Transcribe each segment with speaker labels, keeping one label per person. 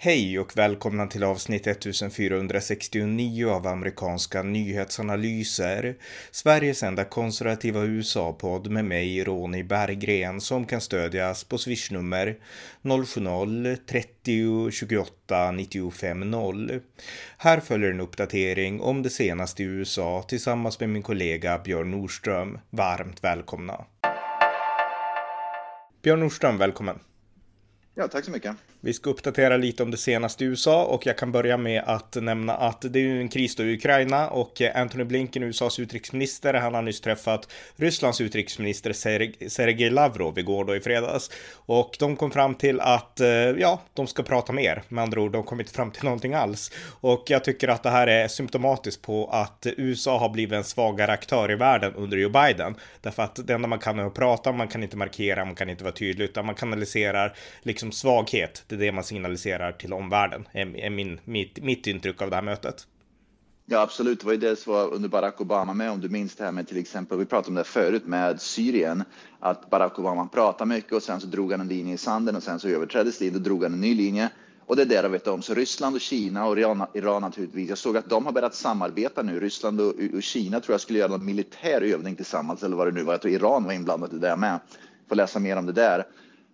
Speaker 1: Hej och välkomna till avsnitt 1469 av amerikanska nyhetsanalyser. Sveriges enda konservativa USA-podd med mig, Ronny Berggren, som kan stödjas på swishnummer 070-30 28 95 0. Här följer en uppdatering om det senaste i USA tillsammans med min kollega Björn Nordström. Varmt välkomna! Björn Nordström, välkommen!
Speaker 2: Ja, tack så mycket.
Speaker 1: Vi ska uppdatera lite om det senaste i USA och jag kan börja med att nämna att det är ju en kris då i Ukraina och Anthony Blinken, USAs utrikesminister, han har nyss träffat Rysslands utrikesminister Sergej Lavrov igår då i fredags. Och de kom fram till att, eh, ja, de ska prata mer. Med andra ord, de kom inte fram till någonting alls. Och jag tycker att det här är symptomatiskt på att USA har blivit en svagare aktör i världen under Joe Biden. Därför att det enda man kan är att prata, man kan inte markera, man kan inte vara tydlig, utan man kanaliserar liksom svaghet det det man signaliserar till omvärlden, är, min, mitt, mitt intryck av det här mötet.
Speaker 2: Ja, absolut. Det var ju det som var under Barack Obama med, om du minns det här med till exempel, vi pratade om det förut med Syrien, att Barack Obama pratade mycket och sen så drog han en linje i sanden och sen så överträddes linjen och drog han en ny linje. Och det är det jag vet om. Så Ryssland och Kina och Iran, Iran naturligtvis. Jag såg att de har börjat samarbeta nu. Ryssland och, och Kina tror jag skulle göra en militär övning tillsammans eller vad det nu var. Jag tror Iran var inblandat i det med. Får läsa mer om det där.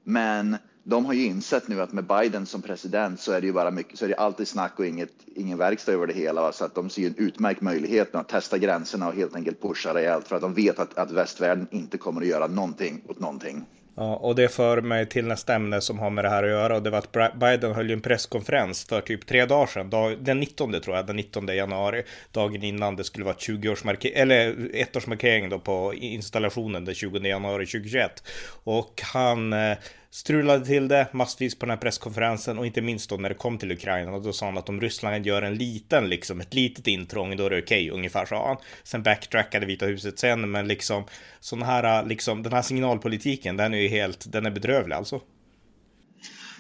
Speaker 2: Men de har ju insett nu att med Biden som president så är det ju bara mycket, så är det alltid snack och inget, ingen verkstad över det hela. Så att de ser en utmärkt möjlighet att testa gränserna och helt enkelt pusha rejält för att de vet att, att västvärlden inte kommer att göra någonting åt någonting.
Speaker 1: Ja, och det för mig till nästa ämne som har med det här att göra och det var att Biden höll en presskonferens för typ tre dagar sedan, dag, den 19 tror jag, den 19 januari, dagen innan det skulle vara 20-årsmarkering, eller ettårsmarkering då på installationen den 20 januari 2021. Och han eh, strulade till det massvis på den här presskonferensen och inte minst då när det kom till Ukraina och då sa han att om Ryssland gör en liten, liksom ett litet intrång, då är det okej, okay, ungefär sa han. Sen backtrackade Vita huset sen, men liksom sån här, liksom den här signalpolitiken, den är ju helt, den är bedrövlig alltså.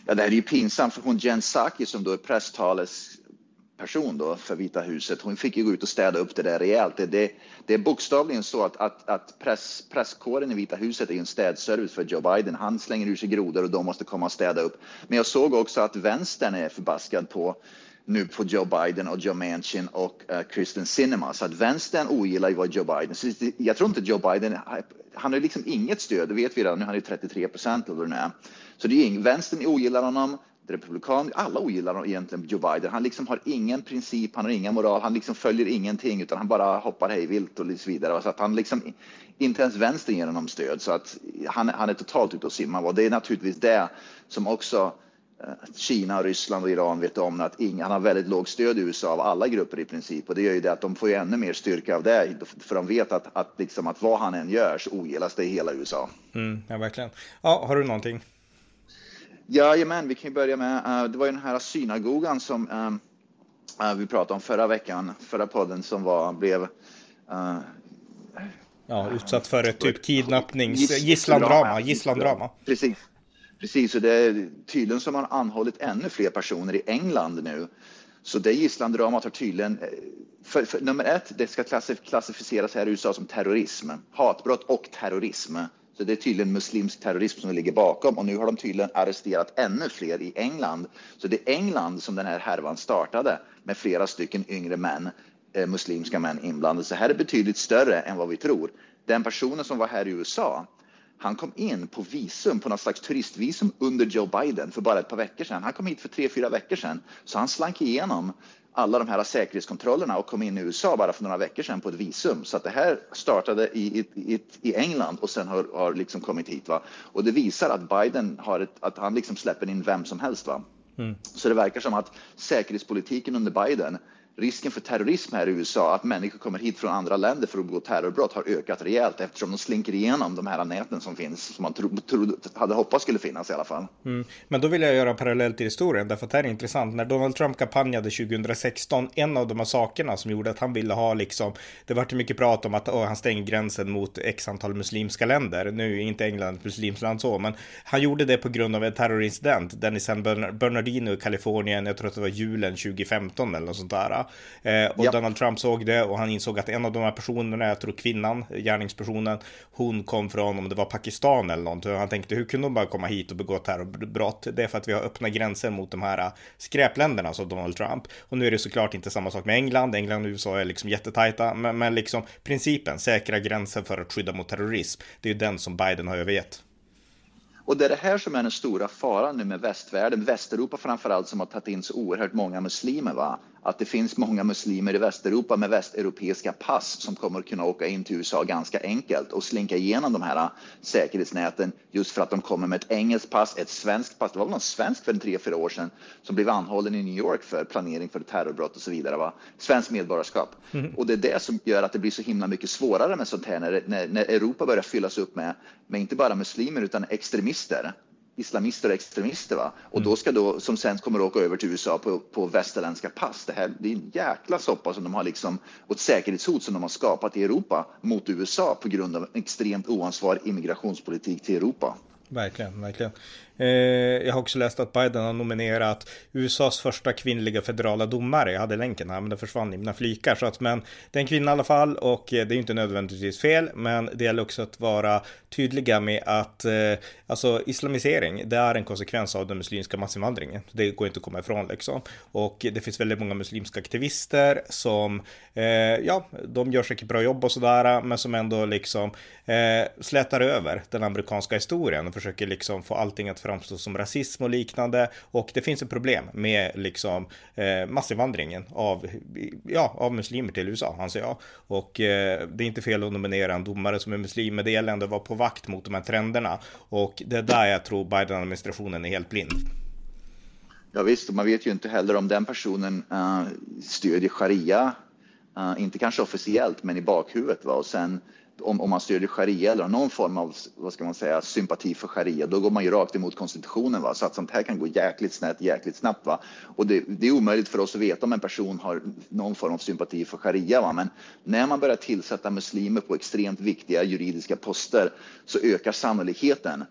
Speaker 2: Ja, det här är ju pinsamt för hon Jen Psaki som då är presstales person då för Vita huset, hon fick ju gå ut och städa upp det där rejält. Det, det, det är bokstavligen så att, att, att press, presskåren i Vita huset är en städservice för Joe Biden. Han slänger ur sig grodor och de måste komma och städa upp. Men jag såg också att vänstern är förbaskad på nu på Joe Biden och Joe Manchin och uh, Kristen Sinema. Så att vänstern ogillar ju vad Joe Biden. Så jag tror inte Joe Biden, han har liksom inget stöd, det vet vi redan nu, har han ju 33 procent eller vad det är. Så det är ing, vänstern ogillar honom, republikan, alla ogillar egentligen Joe Biden. Han liksom har ingen princip, han har ingen moral, han liksom följer ingenting utan han bara hoppar hejvilt och så vidare. Så att han liksom, inte ens vänstern ger honom stöd så att han, han är totalt ute och simmar. Och det är naturligtvis det som också eh, Kina, Ryssland och Iran vet om att ingen, han har väldigt lågt stöd i USA av alla grupper i princip och det gör ju det att de får ju ännu mer styrka av det för de vet att, att, liksom, att vad han än gör så ogillas det i hela USA.
Speaker 1: Mm, ja, verkligen. Ja, har du någonting?
Speaker 2: Jajamän, vi kan ju börja med, uh, det var ju den här synagogan som uh, vi pratade om förra veckan, förra podden som var, blev uh,
Speaker 1: Ja, utsatt för ett typ kidnappnings... Gisslandrama. Gisslandrama.
Speaker 2: Precis. Precis, och det är tydligen som man anhållit ännu fler personer i England nu. Så det gisslandramat har tydligen... För, för, nummer ett, det ska klassificeras här i USA som terrorism. Hatbrott och terrorism. Så det är tydligen muslimsk terrorism som ligger bakom och nu har de tydligen arresterat ännu fler i England. Så det är England som den här härvan startade med flera stycken yngre män, eh, muslimska män inblandade. Så här är betydligt större än vad vi tror. Den personen som var här i USA, han kom in på visum, på något slags turistvisum under Joe Biden för bara ett par veckor sedan. Han kom hit för tre, fyra veckor sedan, så han slank igenom alla de här säkerhetskontrollerna och kom in i USA bara för några veckor sedan på ett visum. Så att det här startade i, i, i England och sen har, har liksom kommit hit. Va? Och det visar att Biden har ett, att han liksom släpper in vem som helst. Va? Mm. Så det verkar som att säkerhetspolitiken under Biden risken för terrorism här i USA, att människor kommer hit från andra länder för att begå terrorbrott har ökat rejält eftersom de slinker igenom de här näten som finns, som man tro, tro, hade hoppats skulle finnas i alla fall.
Speaker 1: Mm. Men då vill jag göra parallell till historien, därför att det här är intressant. När Donald Trump kampanjade 2016, en av de här sakerna som gjorde att han ville ha liksom, det vart mycket prat om att han stänger gränsen mot x antal muslimska länder. Nu är inte England ett muslimskt land så, men han gjorde det på grund av en terrorincident, den i San Bernardino i Kalifornien, jag tror att det var julen 2015 eller något sånt där Eh, och ja. Donald Trump såg det och han insåg att en av de här personerna, jag tror kvinnan, gärningspersonen, hon kom från, om det var Pakistan eller något. Han tänkte, hur kunde hon bara komma hit och begå terrorbrott? Det är för att vi har öppna gränser mot de här skräpländerna, sa Donald Trump. Och nu är det såklart inte samma sak med England. England och USA är liksom jättetajta, men, men liksom principen, säkra gränser för att skydda mot terrorism, det är ju den som Biden har övergett.
Speaker 2: Och det är det här som är den stora faran nu med västvärlden, Västeuropa framför allt som har tagit in så oerhört många muslimer. Va? Att det finns många muslimer i Västeuropa med västeuropeiska pass som kommer att kunna åka in till USA ganska enkelt och slinka igenom de här säkerhetsnäten just för att de kommer med ett engelskt pass, ett svenskt pass. Det var väl någon svensk för en tre, fyra år sedan som blev anhållen i New York för planering för terrorbrott och så vidare. Va? Svenskt medborgarskap. Mm. Och det är det som gör att det blir så himla mycket svårare med sånt här när, när, när Europa börjar fyllas upp med, med inte bara muslimer utan extremister islamister och extremister. Va? Och mm. då ska då, som sen kommer att åka över till USA på, på västerländska pass. Det här det är en jäkla soppa som de har liksom, och ett säkerhetshot som de har skapat i Europa mot USA på grund av extremt oansvarig immigrationspolitik till Europa.
Speaker 1: Verkligen, verkligen. Eh, jag har också läst att Biden har nominerat USAs första kvinnliga federala domare. Jag hade länken här, men den försvann i mina flikar. Så att, men det är en kvinna i alla fall och eh, det är inte nödvändigtvis fel, men det gäller också att vara tydliga med att eh, alltså islamisering, det är en konsekvens av den muslimska massinvandringen. Det går inte att komma ifrån liksom. Och det finns väldigt många muslimska aktivister som, eh, ja, de gör säkert bra jobb och sådär, men som ändå liksom eh, slätar över den amerikanska historien och försöker liksom få allting att framstå som rasism och liknande. Och det finns ett problem med liksom eh, massinvandringen av, ja, av muslimer till USA, anser jag. Och eh, det är inte fel att nominera en domare som är muslim, men det gäller ändå att vara på vakt mot de här trenderna. Och det är där jag tror Biden-administrationen är helt blind.
Speaker 2: Ja visst, och man vet ju inte heller om den personen uh, stödjer sharia, uh, inte kanske officiellt, men i bakhuvudet. Va? Och sen om, om man stödjer sharia eller har någon form av vad ska man säga, sympati för sharia, då går man ju rakt emot konstitutionen. Va? Så att sånt här kan gå jäkligt snett, jäkligt snabbt. Va? Och det, det, är omöjligt för oss att veta om en person har någon form av sympati för sharia. Va? Men när man börjar tillsätta muslimer på extremt viktiga juridiska poster så ökar sannolikheten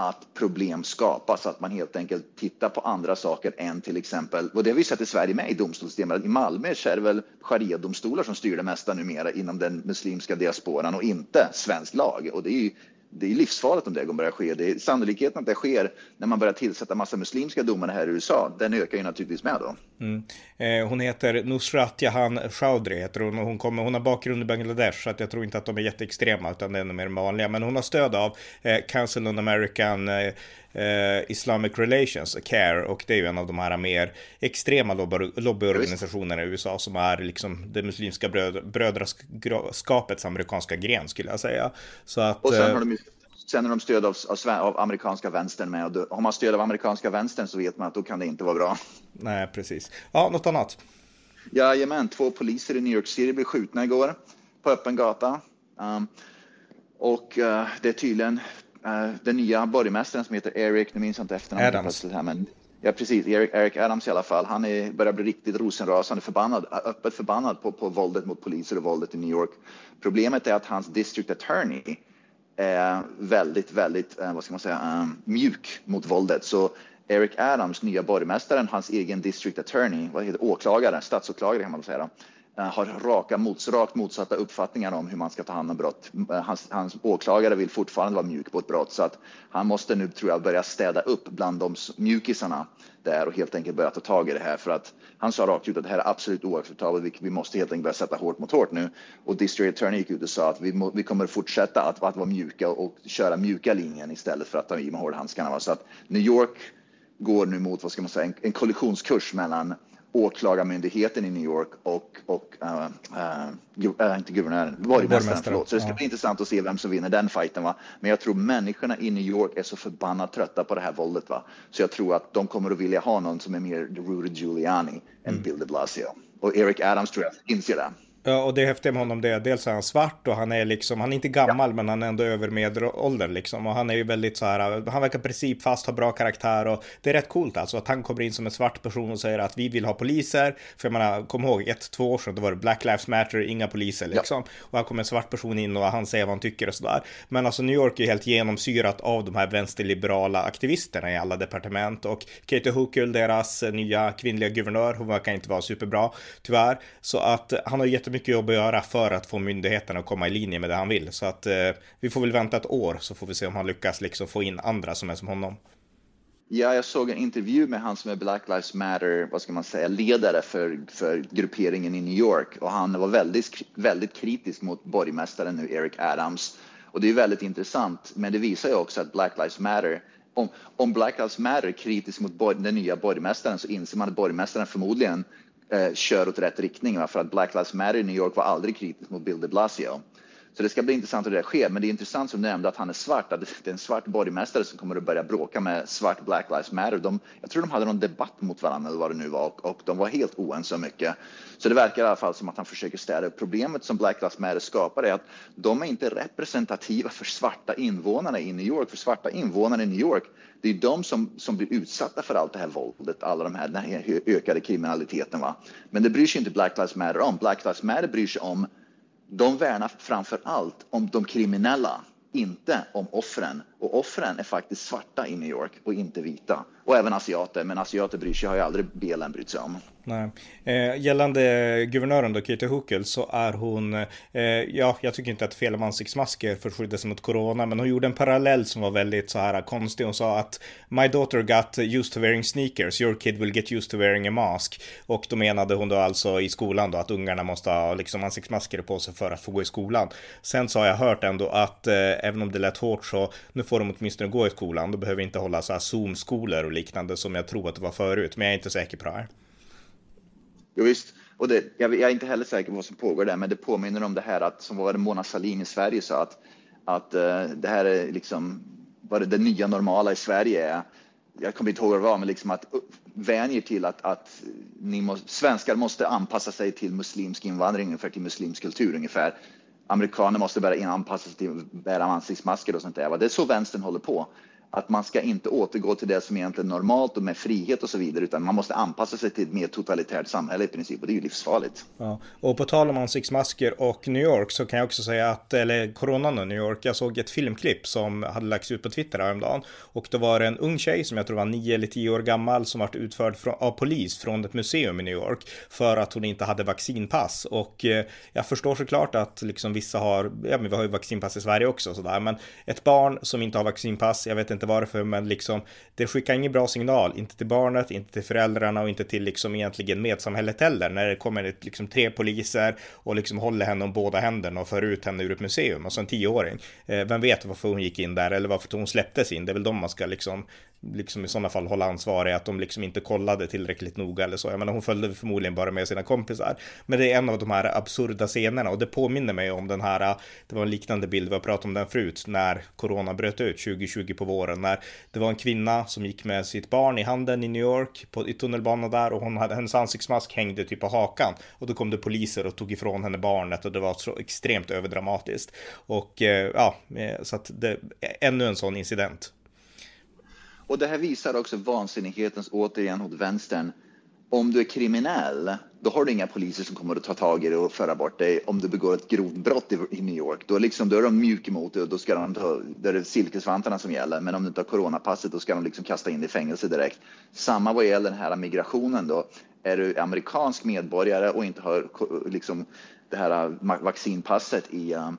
Speaker 2: att problem skapas, att man helt enkelt tittar på andra saker än till exempel, och det har vi sett i Sverige med i domstolssystemet, i Malmö är det väl sharia-domstolar som styr det mesta numera inom den muslimska diasporan och inte svensk lag. Och det är ju det är livsfarligt om det börjar ske. Det är sannolikheten att det sker när man börjar tillsätta massa muslimska domare här i USA, den ökar ju naturligtvis med då.
Speaker 1: Mm. Eh, hon heter Nusrat Jahan Chowdhury, heter hon, och hon, kommer, hon har bakgrund i Bangladesh, så att jag tror inte att de är jätteextrema, utan det är mer vanliga. Men hon har stöd av eh, Council on American eh, eh, Islamic Relations, CARE, och det är ju en av de här mer extrema lobbyorganisationerna i USA som är liksom det muslimska bröd, brödraskapets amerikanska gren skulle jag säga. Så att,
Speaker 2: och sen har de Sen är de stöd av, av, av, amerikanska vänstern med. Och har man stöd av amerikanska vänstern så vet man att då kan det inte vara bra.
Speaker 1: Nej, precis. Ja, något annat?
Speaker 2: Jajamän, två poliser i New York City blev skjutna igår på öppen gata. Um, och uh, det är tydligen uh, den nya borgmästaren som heter Eric, nu minns jag inte efternamnet.
Speaker 1: Adams.
Speaker 2: Här, men, ja, precis, Eric, Eric, Adams i alla fall. Han är, börjar bli riktigt rosenrasande förbannad, öppet förbannad på, på våldet mot poliser och våldet i New York. Problemet är att hans district attorney väldigt, väldigt, eh, vad ska man säga, eh, mjuk mot våldet. Så Eric Adams, nya borgmästaren, hans egen district attorney, vad heter åklagare, statsåklagare kan man säga, då Eh, har raka mots, rakt motsatta uppfattningar om hur man ska ta hand om brott. Eh, hans, hans åklagare vill fortfarande vara mjuk på ett brott så att han måste nu tror jag börja städa upp bland de mjukisarna där och helt enkelt börja ta tag i det här för att han sa rakt ut att det här är absolut oacceptabelt. Vi, vi måste helt enkelt börja sätta hårt mot hårt nu och District Attorney gick ut och sa att vi, må, vi kommer fortsätta att, att vara mjuka och köra mjuka linjen istället för att ta i med hårdhandskarna. Så att New York går nu mot vad ska man säga, en, en kollisionskurs mellan åklagarmyndigheten i New York och, och uh, uh, inte guvernören, borgmästaren. Förlåt. Så det ska ja. bli intressant att se vem som vinner den fighten. Va? Men jag tror människorna i New York är så förbannat trötta på det här våldet. Va? Så jag tror att de kommer att vilja ha någon som är mer Rudy Giuliani än mm. Bill de Blasio. Och Eric Adams tror jag inser det.
Speaker 1: Ja, och det häftiga med honom det är dels är han svart och han är liksom, han är inte gammal ja. men han är ändå över medelåldern liksom. Och han är ju väldigt så här, han verkar principfast, har bra karaktär och det är rätt coolt alltså att han kommer in som en svart person och säger att vi vill ha poliser. För jag menar, kom ihåg, ett, två år sedan då var det Black Lives Matter, inga poliser liksom. Ja. Och här kommer en svart person in och han säger vad han tycker och sådär. Men alltså New York är helt genomsyrat av de här vänsterliberala aktivisterna i alla departement och Katie Hochul, deras nya kvinnliga guvernör, hon verkar inte vara superbra tyvärr. Så att han har jättemycket mycket jobb att göra för att få myndigheterna att komma i linje med det han vill. Så att eh, vi får väl vänta ett år så får vi se om han lyckas liksom få in andra som är som honom.
Speaker 2: Ja, jag såg en intervju med han som är Black Lives Matter, vad ska man säga, ledare för, för grupperingen i New York och han var väldigt, väldigt kritisk mot borgmästaren nu, Eric Adams. Och det är väldigt intressant, men det visar ju också att Black Lives Matter om, om Black Lives Matter är kritisk mot den nya borgmästaren så inser man att borgmästaren förmodligen eh, kör åt rätt riktning. Va? För att Black Lives Matter i New York var aldrig kritiskt mot Bill de Blasio. Så det ska bli intressant hur det sker. Men det är intressant som du nämnde att han är svart, att det är en svart borgmästare som kommer att börja bråka med svart Black Lives Matter. De, jag tror de hade någon debatt mot varandra eller vad det nu var och, och de var helt oense om mycket. Så det verkar i alla fall som att han försöker städa upp. Problemet som Black Lives Matter skapar är att de är inte representativa för svarta invånare i New York. För svarta invånare i New York, det är de som, som blir utsatta för allt det här våldet, alla de här, den här ökade kriminaliteten. Va? Men det bryr sig inte Black Lives Matter om. Black Lives Matter bryr sig om de värnar framför allt om de kriminella, inte om offren. Och offren är faktiskt svarta i New York och inte vita. Och även asiater, men asiater bryr sig, har ju aldrig BLM brytt sig om.
Speaker 1: Nej. Eh, gällande guvernören då, Katie Huckel, så är hon, eh, ja, jag tycker inte att fel om ansiktsmasker för att skydda sig mot corona, men hon gjorde en parallell som var väldigt så här konstig. Hon sa att My daughter got used to wearing sneakers, your kid will get used to wearing a mask. Och då menade hon då alltså i skolan då att ungarna måste ha liksom ansiktsmasker på sig för att få gå i skolan. Sen så har jag hört ändå att eh, även om det lät hårt så nu får de åtminstone gå i skolan. Då behöver inte hålla så här Zoom-skolor och liknande som jag tror att det var förut, men jag är inte säker på det här.
Speaker 2: Jo, visst. Och det, jag, jag, är inte heller säker på vad som pågår där, men det påminner om det här att, som var det Mona Sahlin i Sverige sa, att, att uh, det här är liksom vad det, det nya normala i Sverige är. Jag kommer inte ihåg vad det var, men liksom att vänjer till att, att ni må, svenskar måste anpassa sig till muslimsk invandring, ungefär till muslimsk kultur ungefär. Amerikaner måste börja anpassa sig till att bära ansiktsmasker och sånt där. Det är så vänstern håller på att man ska inte återgå till det som egentligen är normalt och med frihet och så vidare, utan man måste anpassa sig till ett mer totalitärt samhälle i princip och det är ju livsfarligt.
Speaker 1: Ja. Och på tal om ansiktsmasker och New York så kan jag också säga att, eller coronan och New York, jag såg ett filmklipp som hade lagts ut på Twitter häromdagen och då var det en ung tjej som jag tror var nio eller tio år gammal som varit utförd av polis från ett museum i New York för att hon inte hade vaccinpass och eh, jag förstår såklart att liksom vissa har, ja men vi har ju vaccinpass i Sverige också sådär, men ett barn som inte har vaccinpass, jag vet inte inte varför, men liksom det skickar ingen bra signal, inte till barnet, inte till föräldrarna och inte till liksom egentligen medsamhället heller. När det kommer ett, liksom tre poliser och liksom håller henne om båda händerna och för ut henne ur ett museum, alltså en tioåring. Eh, vem vet varför hon gick in där eller varför hon släpptes in? Det är väl de man ska liksom liksom i sådana fall hålla ansvariga att de liksom inte kollade tillräckligt noga eller så. Jag menar hon följde förmodligen bara med sina kompisar. Men det är en av de här absurda scenerna och det påminner mig om den här, det var en liknande bild, vi har pratat om den förut, när corona bröt ut 2020 på våren, när det var en kvinna som gick med sitt barn i handen i New York på, i tunnelbanan där och hon hade, hennes ansiktsmask hängde typ på hakan och då kom det poliser och tog ifrån henne barnet och det var så extremt överdramatiskt. Och eh, ja, eh, så att det, ännu en sån incident.
Speaker 2: Och det här visar också vansinnighetens återigen hos vänstern. Om du är kriminell, då har du inga poliser som kommer att ta tag i dig och föra bort dig. Om du begår ett grovt brott i, New York, då, liksom, då är de mjuka emot dig och då, ska de ta, då är det silkesvantarna som gäller. Men om du inte har coronapasset, då ska de liksom kasta in dig i fängelse direkt. Samma vad gäller den här migrationen då. Är du amerikansk medborgare och inte har liksom, det här äh, vaccinpasset i äh,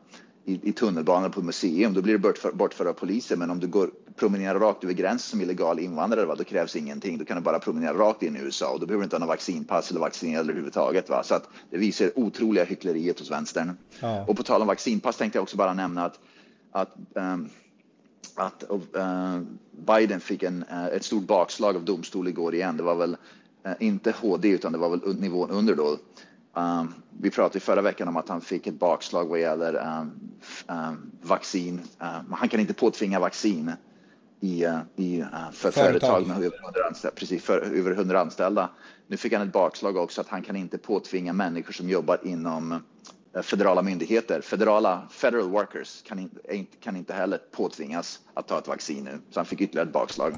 Speaker 2: i, i tunnelbanan på museum, då blir du bortförd bort av poliser. Men om du går, promenerar rakt över gränsen som illegal invandrare, va, då krävs ingenting. Då kan du bara promenera rakt in i USA och då behöver du inte ha något vaccinpass eller vaccinera överhuvudtaget. Va? Så att det visar otroliga hyckleriet hos vänstern. Ja. Och på tal om vaccinpass tänkte jag också bara nämna att, att um, att uh, Biden fick en, uh, ett stort bakslag av domstol igår igen. Det var väl uh, inte HD utan det var väl nivån under då. Um, vi pratade förra veckan om att han fick ett bakslag vad gäller um, vaccin. han kan inte påtvinga vaccin i, i, för företag, företag med över 100 anställda. Precis, för, över 100 anställda. Nu fick han ett bakslag också att han kan inte påtvinga människor som jobbar inom federala myndigheter, federala federal workers kan inte, kan inte heller påtvingas att ta ett vaccin nu. Så han fick ytterligare ett bakslag.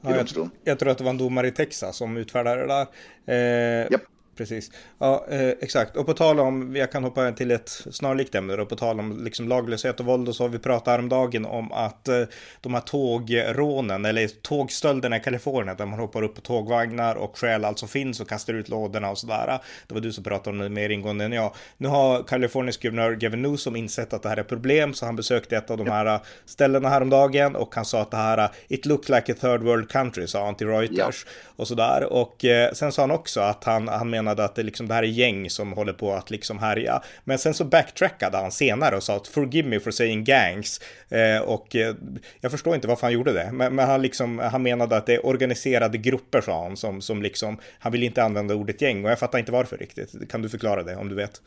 Speaker 1: Ja, jag, jag, tror att det var en domare i Texas som utfärdade det där. Eh, yep precis. Ja, eh, exakt. Och på tal om, jag kan hoppa till ett snarlikt ämne då, på tal om liksom laglöshet och våld och så har vi pratat häromdagen om att eh, de här tågrånen eller tågstölderna i Kalifornien där man hoppar upp på tågvagnar och stjäl allt som finns och kastar ut lådorna och sådär. Det var du som pratade om det mer ingående än jag. Nu har Kaliforniens guvernör Gavin Newsom insett att det här är problem så han besökte ett av de här eh, ställena häromdagen och han sa att det här eh, It looks like a third world country sa han till Reuters ja. och sådär. Och eh, sen sa han också att han, han menar menade att det, liksom, det här är gäng som håller på att liksom härja. Men sen så backtrackade han senare och sa att forgive me for saying gangs. Eh, och eh, jag förstår inte varför han gjorde det. Men, men, han, liksom, han menade att det är organiserade grupper sa han som, som liksom, han vill inte använda ordet gäng och jag fattar inte varför riktigt. Kan du förklara det om du vet?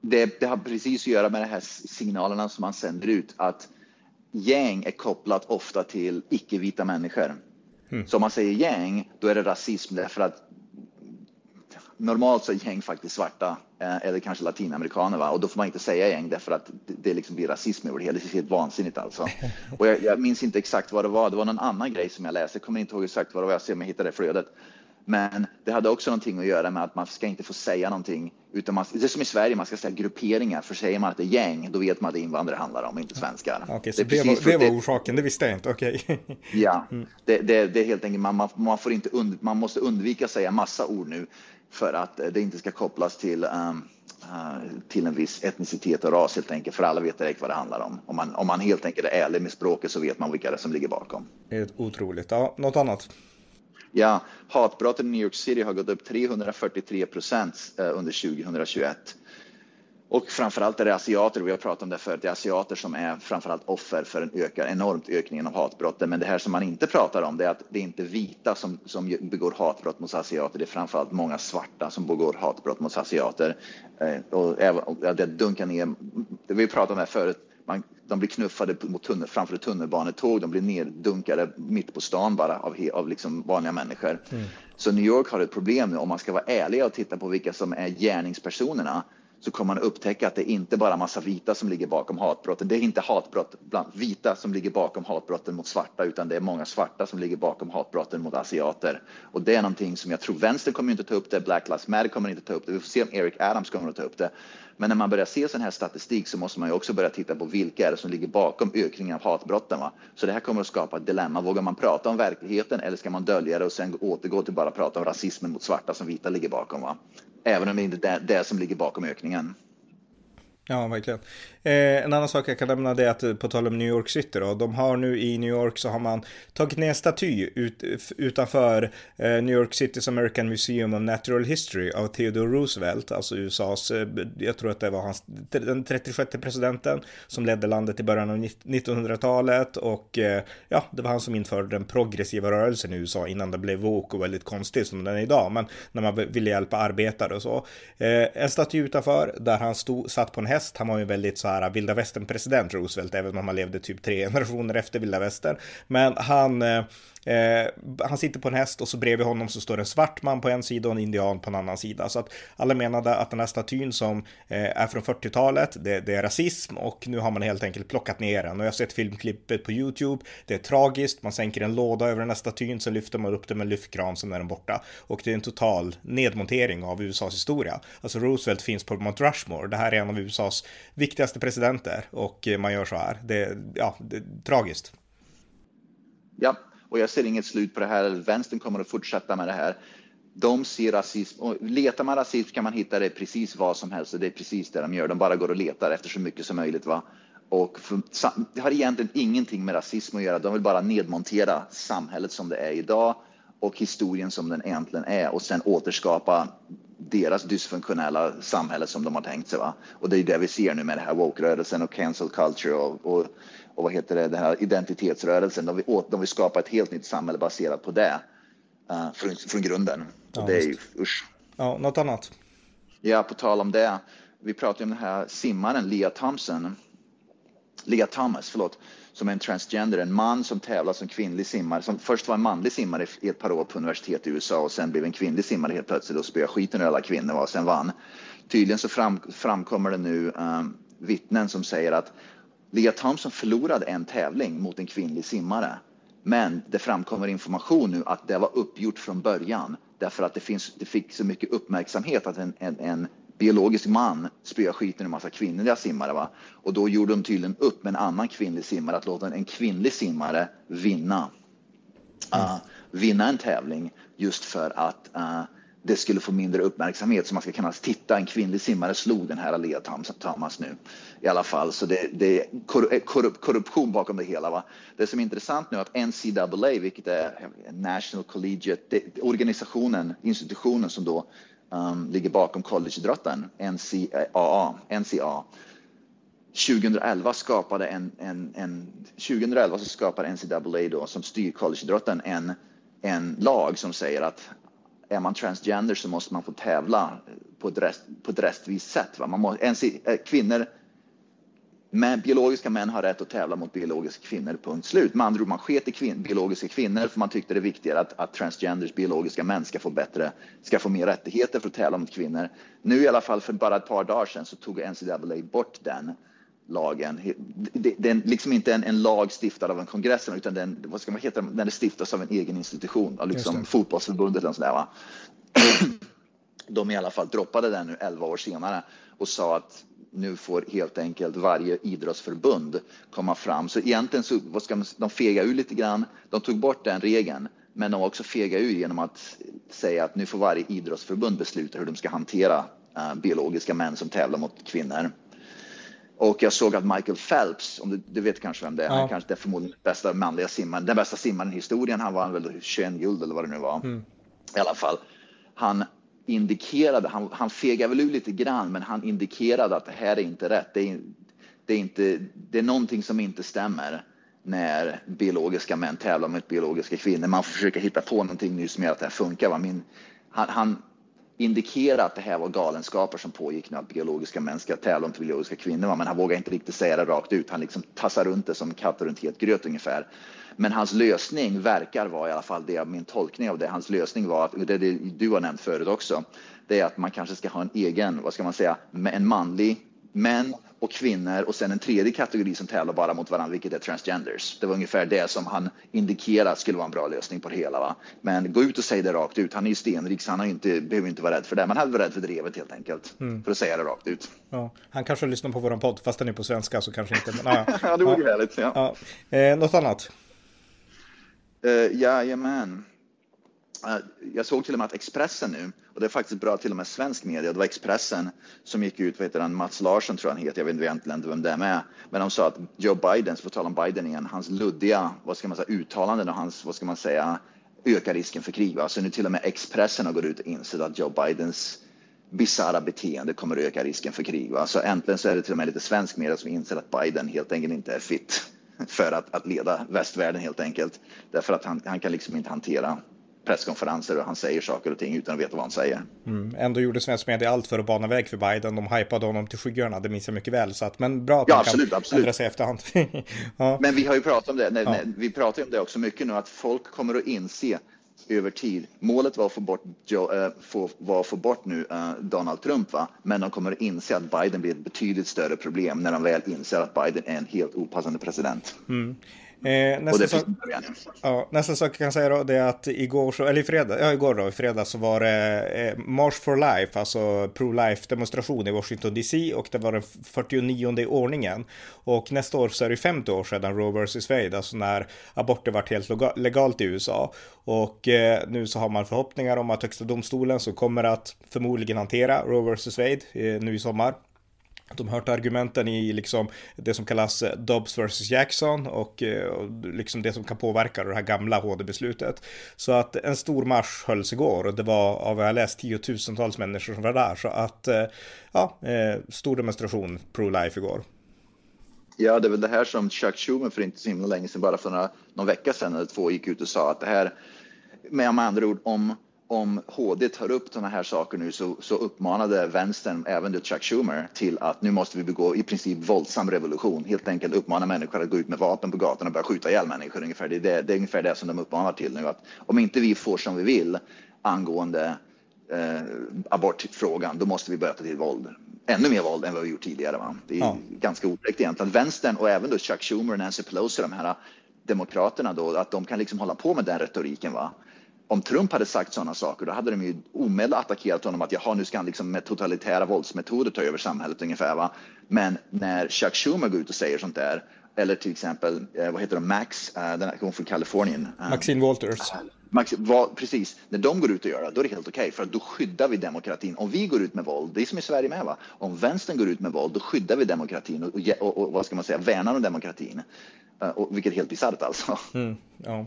Speaker 2: Det, det har precis att göra med de här signalerna som man sänder ut att gäng är kopplat ofta till icke-vita människor. Mm. Så om man säger gäng, då är det rasism därför att normalt så är gäng faktiskt svarta eh, eller kanske latinamerikaner va? och då får man inte säga gäng därför att det, liksom blir rasism över det hela. Det är helt vansinnigt alltså. Och jag, jag, minns inte exakt vad det var. Det var någon annan grej som jag läste. Jag kommer inte ihåg exakt vad det var. Jag ser om jag hittar det flödet. Men det hade också någonting att göra med att man ska inte få säga någonting. Utan man, det är som i Sverige, man ska säga grupperingar. För säger man att det är gäng, då vet man att det är invandrare handlar om, inte svenskar.
Speaker 1: Okej, okay, så det, det, var, det var orsaken, det visste jag inte. Okej. Okay.
Speaker 2: ja, mm. det, det, det, är helt enkelt, man, man, man, får inte und, man måste undvika att säga massa ord nu för att det inte ska kopplas till, um, uh, till en viss etnicitet och ras helt enkelt, för alla vet direkt vad det handlar om. Om man, om man helt enkelt är ärlig med språket så vet man vilka det som ligger bakom.
Speaker 1: Otroligt. Ja, något annat?
Speaker 2: Ja, hatbrotten i New York City har gått upp 343 procent eh, under 2021. Och framförallt är det asiater, vi har pratat om det förut, det är asiater som är framförallt offer för en ökad, enormt ökning av hatbrotten. Men det här som man inte pratar om det är att det är inte vita som, som begår hatbrott mot asiater, det är framförallt många svarta som begår hatbrott mot asiater. Eh, och, och, och det dunkar ner, vi pratade om det förut, man, de blir knuffade mot tunnel, framför ett tunnelbanetåg, de blir neddunkade mitt på stan bara av, av liksom vanliga människor. Mm. Så New York har ett problem nu om man ska vara ärlig och titta på vilka som är gärningspersonerna så kommer man upptäcka att det inte bara är massa vita som ligger bakom hatbrotten. Det är inte hatbrott bland vita som ligger bakom hatbrotten mot svarta, utan det är många svarta som ligger bakom hatbrotten mot asiater. Och det är någonting som jag tror vänstern kommer inte ta upp det, Black Lives Matter kommer inte ta upp det. Vi får se om Eric Adams kommer att ta upp det. Men när man börjar se sån här statistik så måste man ju också börja titta på vilka är det som ligger bakom ökningen av hatbrotten. Va? Så det här kommer att skapa ett dilemma. Vågar man prata om verkligheten eller ska man dölja det och sen återgå till bara prata om rasismen mot svarta som vita ligger bakom? Va? Även om det inte är det som ligger bakom ökningen.
Speaker 1: Ja, verkligen. Eh, en annan sak jag kan nämna det är att eh, på tal om New York City då, de har nu i New York så har man tagit ner en staty ut, eh, utanför eh, New York Citys American Museum of Natural History av Theodore Roosevelt, alltså USAs, eh, jag tror att det var hans, den 36 presidenten som ledde landet i början av 1900-talet och eh, ja, det var han som införde den progressiva rörelsen i USA innan det blev woke och väldigt konstigt som den är idag, men när man ville hjälpa arbetare och så. Eh, en staty utanför där han stod, satt på en häst, han var ju väldigt så här vilda västern-president Roosevelt, även om han levde typ tre generationer efter vilda västern. Men han Eh, Eh, han sitter på en häst och så bredvid honom så står en svart man på en sida och en indian på en annan sida. Så att alla menade att den här statyn som eh, är från 40-talet, det, det, är rasism och nu har man helt enkelt plockat ner den. Och jag har sett filmklippet på YouTube. Det är tragiskt, man sänker en låda över den här statyn, så lyfter man upp den med en lyftkran, sen är den borta. Och det är en total nedmontering av USAs historia. Alltså Roosevelt finns på Mount Rushmore. Det här är en av USAs viktigaste presidenter och eh, man gör så här. Det, ja, det är tragiskt.
Speaker 2: Ja, och jag ser inget slut på det här. Vänstern kommer att fortsätta med det här. De ser rasism och letar man rasism kan man hitta det precis vad som helst och det är precis det de gör. De bara går och letar efter så mycket som möjligt. Va? Och för, det har egentligen ingenting med rasism att göra. De vill bara nedmontera samhället som det är idag och historien som den egentligen är och sen återskapa deras dysfunktionella samhälle som de har tänkt sig. Va? Och det är det vi ser nu med det här woke-rörelsen och cancel culture och, och, och vad heter det, den här identitetsrörelsen. De vill, de vill skapa ett helt nytt samhälle baserat på det uh, från, från grunden. Ja, det är ju, usch.
Speaker 1: Ja, något annat?
Speaker 2: Ja, på tal om det. Vi pratade om den här simmaren Leah Thompson Leah Thomas, förlåt, som är en transgender, en man som tävlar som kvinnlig simmare, som först var en manlig simmare i ett par år på universitet i USA och sen blev en kvinnlig simmare helt plötsligt och spöade skiten ur alla kvinnor och sen vann. Tydligen så fram, framkommer det nu um, vittnen som säger att Leah Thompson förlorade en tävling mot en kvinnlig simmare. Men det framkommer information nu att det var uppgjort från början därför att det, finns, det fick så mycket uppmärksamhet att en, en, en biologisk man spöar skiten ur en massa kvinnliga simmare. Va? Och då gjorde de tydligen upp med en annan kvinnlig simmare att låta en kvinnlig simmare vinna. Uh, vinna en tävling just för att uh, det skulle få mindre uppmärksamhet så man ska kunna titta, en kvinnlig simmare slog den här Alea Thomas nu i alla fall. Så det, det är eh, korruption bakom det hela. Va? Det som är intressant nu är att NCAA, vilket är National Collegiate, det, organisationen, institutionen som då um, ligger bakom collegeidrotten, NCAA, NCAA 2011 skapade en, en, en 2011 så skapade NCAA då som styr collegeidrotten en, en lag som säger att är man transgender så måste man få tävla eh, på ett, rest, på ett rättvist sätt. Va? Man må, ens, eh, kvinnor med biologiska män har rätt att tävla mot biologiska kvinnor, punkt slut. Med andra ord, man sket i kvin biologiska kvinnor för man tyckte det är viktigare att, att transgenders biologiska män ska få bättre, ska få mer rättigheter för att tävla mot kvinnor. Nu i alla fall för bara ett par dagar sedan så tog NCAA bort den lagen. Det, är liksom inte en, en lag stiftad av en kongress utan den, vad ska man heta, den är stiftas av en egen institution, av liksom fotbollsförbundet och sådär. Va? De i alla fall droppade den nu 11 år senare och sa att nu får helt enkelt varje idrottsförbund komma fram. Så egentligen så vad ska man, de fega ur lite grann. De tog bort den regeln, men de var också fega ur genom att säga att nu får varje idrottsförbund besluta hur de ska hantera uh, biologiska män som tävlar mot kvinnor. Och jag såg att Michael Phelps, om du, du vet kanske vem det är, ja. han kanske är förmodligen den bästa manliga simmaren, den bästa simmaren i historien. Han vann väl 21 guld eller vad det nu var. Mm. I alla fall. Han indikerade, han, han fegade väl ur lite grann, men han indikerade att det här är inte rätt. Det är, det är, inte, det är någonting som inte stämmer när biologiska män tävlar mot biologiska kvinnor. Man försöker hitta på någonting nu som gör att det här funkar. Min, han, han indikera att det här var galenskaper som pågick nu, att biologiska män ska tävla mot biologiska kvinnor. Men han vågar inte riktigt säga det rakt ut. Han liksom tassar runt det som katt runt het gröt ungefär. Men hans lösning verkar vara i alla fall det min tolkning av det. Hans lösning var att, det, det du har nämnt förut också, det är att man kanske ska ha en egen, vad ska man säga, en manlig män och kvinnor och sen en tredje kategori som tävlar bara mot varandra, vilket är transgenders. Det var ungefär det som han indikerade skulle vara en bra lösning på det hela. Va? Men gå ut och säg det rakt ut. Han är ju stenrik så han har inte, behöver inte vara rädd för det. Man hade varit rädd för drevet helt enkelt. Mm. För att säga det rakt ut.
Speaker 1: Ja, han kanske lyssnar på vår podd, fast den är på svenska så kanske inte. Men,
Speaker 2: ja, ja, det vore ja. härligt. Ja.
Speaker 1: Ja. Eh, något annat?
Speaker 2: Uh, jajamän. Eh, jag såg till och med att Expressen nu och det är faktiskt bra till och med svensk media. Det var Expressen som gick ut, vad heter han, Mats Larsson tror han heter, jag vet egentligen inte vem det är med. Men de sa att Joe Biden, så får tala om Biden igen, hans luddiga, vad ska man säga, uttalanden och hans, vad ska man säga, ökar risken för krig. Va? Så nu till och med Expressen har gått ut och insett att Joe Bidens bisarra beteende kommer att öka risken för krig. Va? Så alltså äntligen så är det till och med lite svensk media som inser att Biden helt enkelt inte är fit för att, att leda västvärlden helt enkelt. Därför att han, han kan liksom inte hantera presskonferenser och han säger saker och ting utan att veta vad han säger.
Speaker 1: Mm. Ändå gjorde svensk media allt för att bana väg för Biden. De hypade honom till skyarna, det minns jag mycket väl. Så att, men bra att
Speaker 2: ja, man absolut, kan absolut.
Speaker 1: ändra sig efterhand.
Speaker 2: ja. Men vi har ju pratat om det, nej, ja. nej, vi pratar om det också mycket nu, att folk kommer att inse över tid. Målet var att få bort, få, var att få bort nu äh, Donald Trump, va? men de kommer att inse att Biden blir ett betydligt större problem när de väl inser att Biden är en helt opassande president.
Speaker 1: Mm. Eh, nästa, sak, ja, nästa sak jag kan säga då, det är att igår, så, eller i fredag, ja igår då, i fredag så var det eh, March for Life, alltså pro-life demonstration i Washington DC och det var den 49 i ordningen. Och nästa år så är det 50 år sedan Roe vs Wade, alltså när aborter varit helt legalt i USA. Och eh, nu så har man förhoppningar om att högsta domstolen som kommer att förmodligen hantera Roe vs Wade eh, nu i sommar de har hört argumenten i liksom det som kallas eh, Dobbs vs Jackson och, eh, och liksom det som kan påverka det här gamla HD-beslutet. Så att en stor marsch hölls igår och det var av vad jag läst tiotusentals människor som var där. Så att eh, ja, stor demonstration pro-life igår.
Speaker 2: Ja, det är väl det här som Chuck Schumer för inte så himla länge sedan, bara för några, någon vecka sedan eller två, gick ut och sa att det här med andra ord om om HD tar upp sådana här saker nu så, så uppmanade vänstern, även Chuck Schumer, till att nu måste vi begå i princip våldsam revolution. Helt enkelt uppmana människor att gå ut med vapen på gatan och börja skjuta ihjäl människor. Ungefär. Det, är det, det är ungefär det som de uppmanar till nu. Att om inte vi får som vi vill angående eh, abortfrågan, då måste vi börja ta till våld. Ännu mer våld än vad vi gjort tidigare. Va? Det är ja. ganska otäckt egentligen. Vänstern och även då Chuck Schumer och Nancy Pelosi, de här demokraterna då, att de kan liksom hålla på med den retoriken. Va? Om Trump hade sagt sådana saker, då hade de ju omedelbart attackerat honom att jaha, nu ska han liksom med totalitära våldsmetoder ta över samhället ungefär. Va? Men när Chuck Schumer går ut och säger sånt där, eller till exempel, eh, vad heter de, Max, eh, den här, hon från Kalifornien.
Speaker 1: Eh, Maxine Walters.
Speaker 2: Max, va, precis, när de går ut och gör det, då är det helt okej, okay, för då skyddar vi demokratin. Om vi går ut med våld, det är som i Sverige med, va? om vänstern går ut med våld, då skyddar vi demokratin och, och, och, vad ska man säga, värnar om demokratin. Och, vilket är helt bisarrt alltså. Mm,
Speaker 1: ja.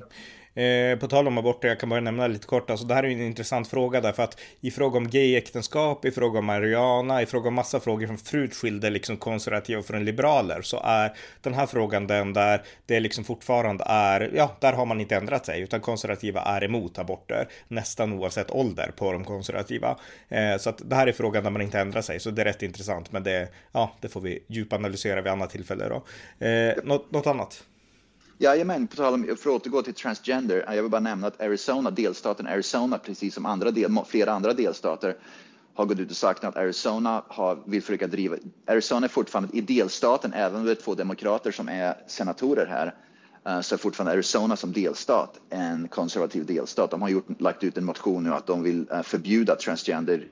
Speaker 1: Eh, på tal om aborter, jag kan bara nämna lite kort, alltså det här är en intressant fråga därför att i fråga om gayäktenskap, i fråga om Mariana, i fråga om massa frågor som förut skilde liksom konservativa från liberaler så är den här frågan den där det liksom fortfarande är, ja, där har man inte ändrat sig utan konservativa är emot aborter nästan oavsett ålder på de konservativa. Eh, så att det här är frågan där man inte ändrar sig, så det är rätt intressant, men det, ja, det får vi djupanalysera vid annat tillfälle då. Eh, något, något annat?
Speaker 2: Jajamän, på tal om, för att återgå till transgender, eh, jag vill bara nämna att Arizona, delstaten Arizona, precis som andra del, flera andra delstater, har gått ut och sagt att Arizona har, vill försöka driva... Arizona är fortfarande i delstaten, även om det är två demokrater som är senatorer här, eh, så är fortfarande Arizona som delstat en konservativ delstat. De har gjort, lagt ut en motion nu att de vill eh, förbjuda transgender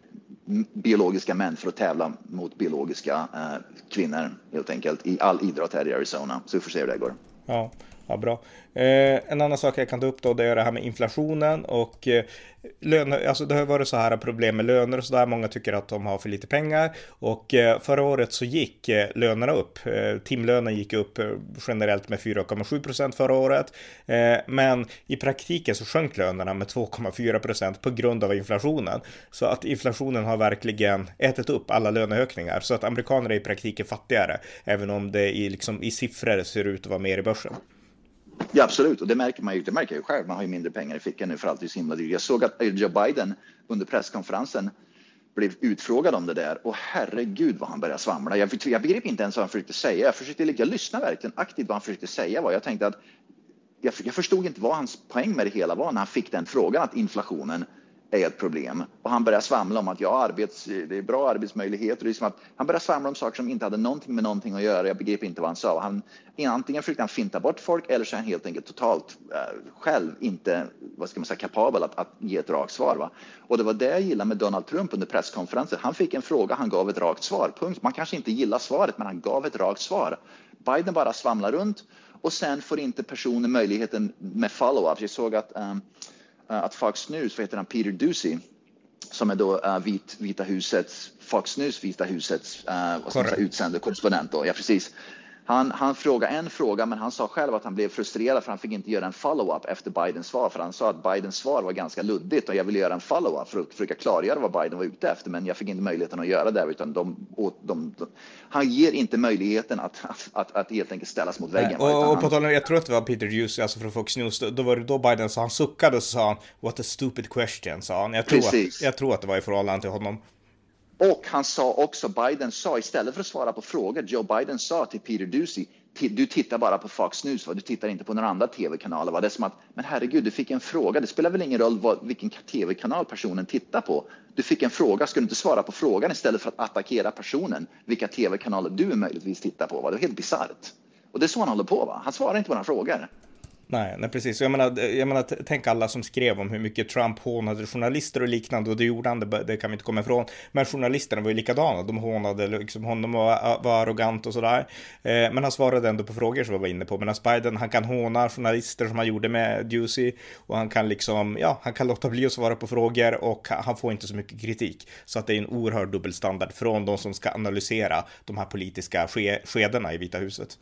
Speaker 2: biologiska män för att tävla mot biologiska kvinnor helt enkelt i all idrott här i Arizona. Så vi får se hur det går.
Speaker 1: Ja. Ja, bra. Eh, en annan sak jag kan ta upp då, det är det här med inflationen och eh, löner. Alltså det har varit så här problem med löner och så där. Många tycker att de har för lite pengar och eh, förra året så gick eh, lönerna upp. Eh, timlönen gick upp eh, generellt med 4,7 procent förra året, eh, men i praktiken så sjönk lönerna med 2,4 procent på grund av inflationen. Så att inflationen har verkligen ätit upp alla löneökningar så att amerikaner är i praktiken fattigare, även om det i, liksom, i siffror ser ut att vara mer i börsen.
Speaker 2: Ja, absolut. Och det märker man ju. Det märker jag ju själv. Man har ju mindre pengar i fickan nu för allt är så himla dyrt. Jag såg att Joe Biden under presskonferensen blev utfrågad om det där och herregud vad han började svamla. Jag, jag begrep inte ens vad han försökte säga. Jag, försökte, jag lyssnade verkligen aktivt vad han försökte säga. Var. Jag tänkte att jag, jag förstod inte vad hans poäng med det hela var när han fick den frågan att inflationen är ett problem. Och han börjar svamla om att ja, arbets, det är bra arbetsmöjligheter. Det är som att han börjar svamla om saker som inte hade någonting med någonting att göra. Jag begriper inte vad han sa. Han, antingen försökte han finta bort folk eller så är han helt enkelt totalt eh, själv inte vad ska man säga, kapabel att, att ge ett rakt svar. Va? Och det var det jag gillade med Donald Trump under presskonferensen. Han fick en fråga, han gav ett rakt svar. Punkt. Man kanske inte gillar svaret, men han gav ett rakt svar. Biden bara svamlar runt och sen får inte personen möjligheten med follow-up. Jag såg att um, Eh, att Fox News, vad heter han, Peter Ducey, som är då uh, vit, Vita husets, Fox News Vita husets uh, utsände korrespondent. Då. Ja, precis. Han, han frågade en fråga, men han sa själv att han blev frustrerad för han fick inte göra en follow-up efter Bidens svar, för han sa att Bidens svar var ganska luddigt och jag ville göra en follow-up för att försöka klargöra vad Biden var ute efter, men jag fick inte möjligheten att göra det, utan de, de, de, han ger inte möjligheten att, att, att, att helt enkelt ställas mot väggen.
Speaker 1: Nej, och, och på tal om, jag tror att det var Peter Hughes, alltså från Fox News, då, då var det då Biden sa, han suckade och så sa han, what a stupid question, sa han. Jag tror, att, jag tror att det var i förhållande till honom.
Speaker 2: Och han sa också, Biden sa istället för att svara på frågor, Joe Biden sa till Peter Ducey, du tittar bara på Fox News, va? du tittar inte på några andra tv-kanaler. Det är som att, men herregud, du fick en fråga. Det spelar väl ingen roll vad, vilken tv-kanal personen tittar på. Du fick en fråga, ska du inte svara på frågan istället för att attackera personen, vilka tv-kanaler du möjligtvis tittar på? Va? Det är helt bisarrt. Och det är så han håller på. Va? Han svarar inte på några frågor.
Speaker 1: Nej, nej precis. Jag menar, jag menar, tänk alla som skrev om hur mycket Trump hånade journalister och liknande och det gjorde han, det, det kan vi inte komma ifrån. Men journalisterna var ju likadana, de hånade liksom honom och var arrogant och sådär. Eh, men han svarade ändå på frågor som vi var inne på. Medan Biden, han kan håna journalister som han gjorde med Ducey och han kan liksom, ja, han kan låta bli att svara på frågor och han får inte så mycket kritik. Så att det är en oerhörd dubbelstandard från de som ska analysera de här politiska ske skedena i Vita huset.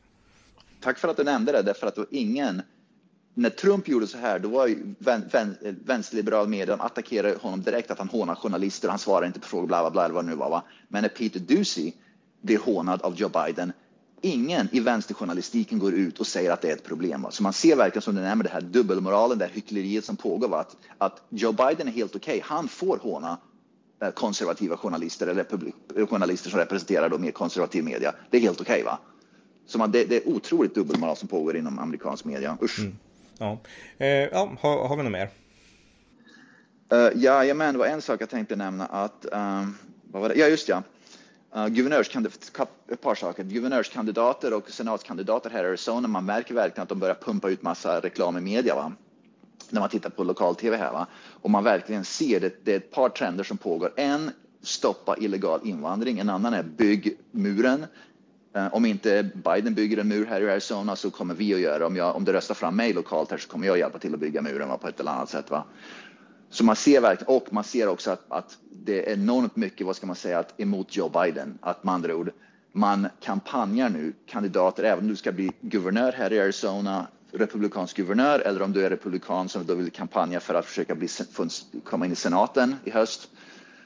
Speaker 2: Tack för att du nämnde det, därför att då ingen när Trump gjorde så här, då var ju vän, vän, eh, vänsterliberal media, de attackerade honom direkt att han hånar journalister, han svarar inte på frågor, bla bla bla, vad det nu var. Va? Men när Peter Ducey blir hånad av Joe Biden, ingen i vänsterjournalistiken går ut och säger att det är ett problem. Så man ser verkligen som du nämner det här dubbelmoralen, det här hyckleriet som pågår. Va? Att, att Joe Biden är helt okej. Okay. Han får håna eh, konservativa journalister eller eh, journalister som representerar då mer konservativ media. Det är helt okej. Okay, va? Så man, det, det, är otroligt dubbelmoral som pågår inom amerikansk media. Usch. Mm.
Speaker 1: Ja, eh, ja har, har vi något mer?
Speaker 2: Eh, uh, ja, men det var en sak jag tänkte nämna att, um, vad var det? Ja, just ja. Eh, uh, guvernörskandidater, ett par saker. Guvernörskandidater och senatskandidater här i Arizona, man märker verkligen att de börjar pumpa ut massa reklam i media. Va? När man tittar på lokal-tv här. Va? Och man verkligen ser det, det är ett par trender som pågår. En, stoppa illegal invandring. En annan är bygg muren. Eh, om inte Biden bygger en mur här i Arizona så kommer vi att göra Om, jag, om det röstar fram mig lokalt här så kommer jag hjälpa till att bygga muren va, på ett eller annat sätt. Va? Så man ser verkligen, och man ser också att, att det är enormt mycket, vad ska man säga, att emot Joe Biden. Att med andra ord, man kampanjar nu kandidater, även om du ska bli guvernör här i Arizona, republikansk guvernör, eller om du är republikan som då vill kampanja för att försöka bli, komma in i senaten i höst.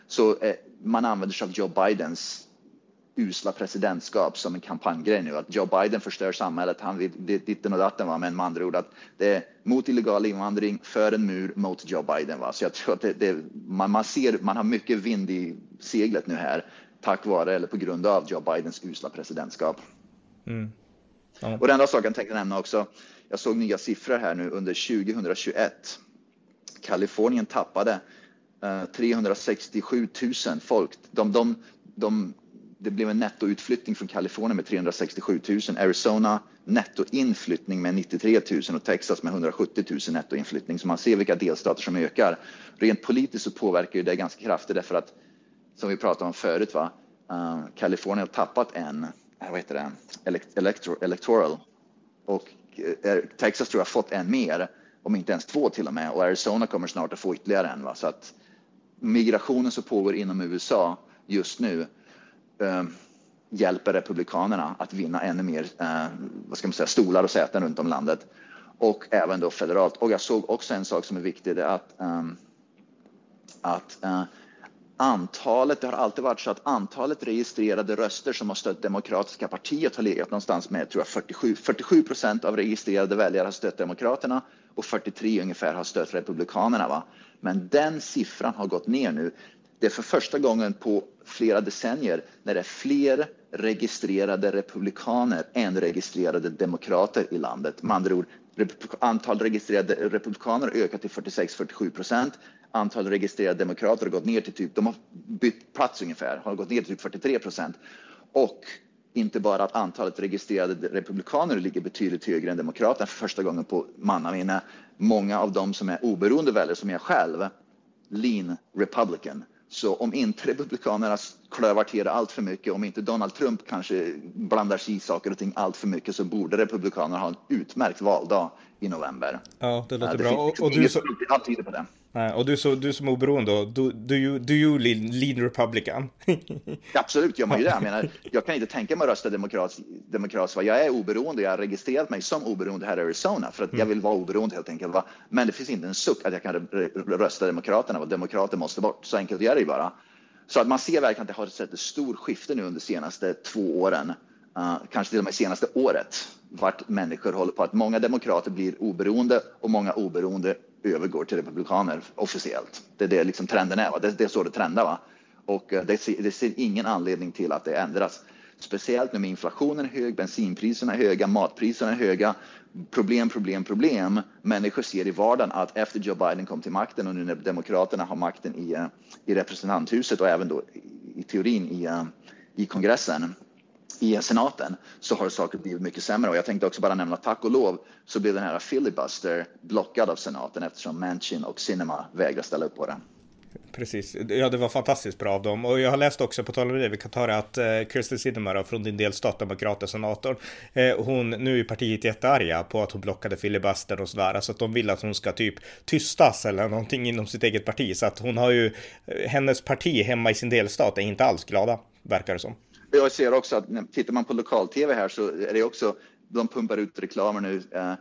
Speaker 2: Så eh, man använder sig av Joe Bidens usla presidentskap som en kampanjgrej nu. Att Joe Biden förstör samhället, han vill ditten och datten, va? men med andra ord att det är mot illegal invandring, för en mur, mot Joe Biden. Va? Så jag tror att det, det, man, man, ser, man har mycket vind i seglet nu här tack vare eller på grund av Joe Bidens usla presidentskap. Mm. Ja. Och den andra saken jag tänkte nämna också, jag såg nya siffror här nu under 2021. Kalifornien tappade uh, 367 000 folk. De, de, de det blev en nettoutflyttning från Kalifornien med 367 000, Arizona nettoinflyttning med 93 000 och Texas med 170 000 nettoinflyttning. Så man ser vilka delstater som ökar. Rent politiskt så påverkar det ganska kraftigt därför att som vi pratade om förut, va? Uh, Kalifornien har tappat en, eh, vad heter det, electro, electoral och uh, Texas tror jag har fått en mer, om inte ens två till och med och Arizona kommer snart att få ytterligare en. Va? Så att migrationen som pågår inom USA just nu Eh, hjälper Republikanerna att vinna ännu mer eh, vad ska man säga, stolar och säten runt om landet. Och även då federalt. Och jag såg också en sak som är viktig, det är att, eh, att eh, antalet, det har alltid varit så att antalet registrerade röster som har stött Demokratiska partiet har legat någonstans med tror jag, 47, 47 procent av registrerade väljare har stött Demokraterna och 43 ungefär har stött Republikanerna. Va? Men den siffran har gått ner nu. Det är för första gången på flera decennier när det är fler registrerade republikaner än registrerade demokrater i landet. Med andra ord, antal registrerade republikaner har ökat till 46-47 procent. Antal registrerade demokrater har gått ner till typ, de har bytt plats ungefär, har gått ner till typ 43 procent. Och inte bara att antalet registrerade republikaner ligger betydligt högre än demokraterna för första gången på mannaminne. Många av dem som är oberoende väljare, som jag själv, lean republican. Så om inte Republikanerna klövar till det allt för mycket, om inte Donald Trump kanske blandar sig i saker och ting allt för mycket så borde Republikanerna ha en utmärkt valdag i november.
Speaker 1: Ja, det låter det bra. Och, och, du
Speaker 2: tyder på det.
Speaker 1: Nej, och du, så, du som oberoende, do, do, you, do you lead Republican?
Speaker 2: Absolut, gör man ju det. Jag, menar, jag kan inte tänka mig att rösta demokratiskt. Demokrat, jag är oberoende, jag har registrerat mig som oberoende här i Arizona för att mm. jag vill vara oberoende helt enkelt. Men det finns inte en suck att jag kan rösta Demokraterna, och demokrater måste bort. Så enkelt är det ju bara. Så att man ser verkligen att det har sett ett stort skifte nu under de senaste två åren. Uh, kanske till och med senaste året, vart människor håller på att många demokrater blir oberoende och många oberoende övergår till republikaner officiellt. Det är det liksom trenden är. Va? Det, det är så det trendar. Va? Och eh, det, ser, det ser ingen anledning till att det ändras. Speciellt nu med inflationen är hög, bensinpriserna är höga, matpriserna är höga. Problem, problem, problem. Människor ser i vardagen att efter Joe Biden kom till makten och nu när Demokraterna har makten i, eh, i representanthuset och även då i, i teorin i, eh, i kongressen i senaten så har saker blivit mycket sämre. Och jag tänkte också bara nämna tack och lov så blev den här filibuster blockad av senaten eftersom Manchin och Sinema vägrar ställa upp på det.
Speaker 1: Precis, ja det var fantastiskt bra av dem. Och jag har läst också, på tal om det, vi kan ta det att eh, Kirsten Sinema från din delstat, demokrater, senatorn, eh, hon, nu är partiet jättearga på att hon blockade filibuster och sådär, så att de vill att hon ska typ tystas eller någonting inom sitt eget parti. Så att hon har ju, eh, hennes parti hemma i sin delstat är inte alls glada, verkar det som.
Speaker 2: Jag ser också att tittar man på lokal-tv här så är det också, de pumpar ut reklamer nu. Eh,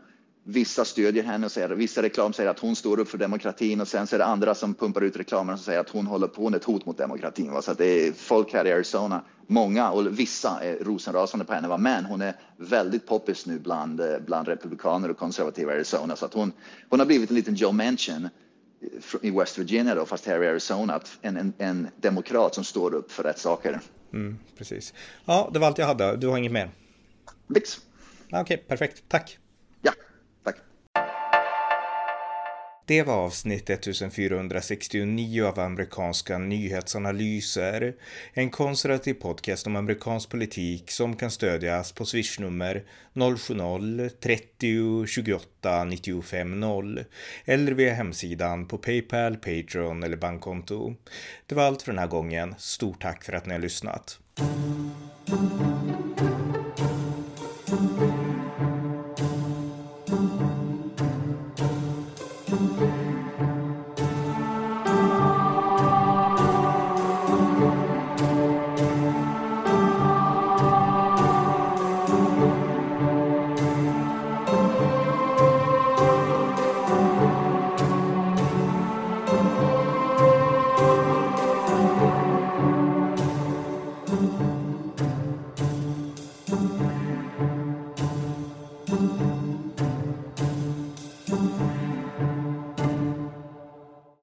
Speaker 2: vissa stödjer henne och säger, vissa reklam säger att hon står upp för demokratin och sen så är det andra som pumpar ut reklamer och säger att hon håller på, med ett hot mot demokratin. Så att det är folk här i Arizona, många och vissa är rosenrasande på henne, men hon är väldigt poppis nu bland, eh, bland republikaner och konservativa i Arizona så att hon, hon har blivit en liten Joe Manchin eh, i West Virginia då, fast här i Arizona, en, en, en demokrat som står upp för rätt saker.
Speaker 1: Mm, precis. Ja, det var allt jag hade. Du har inget mer?
Speaker 2: Bix.
Speaker 1: Okej, okay, perfekt. Tack. Det var avsnitt 1469 av amerikanska nyhetsanalyser. En konservativ podcast om amerikansk politik som kan stödjas på swishnummer 070-30 28 95 0 eller via hemsidan på Paypal, Patreon eller bankkonto. Det var allt för den här gången. Stort tack för att ni har lyssnat.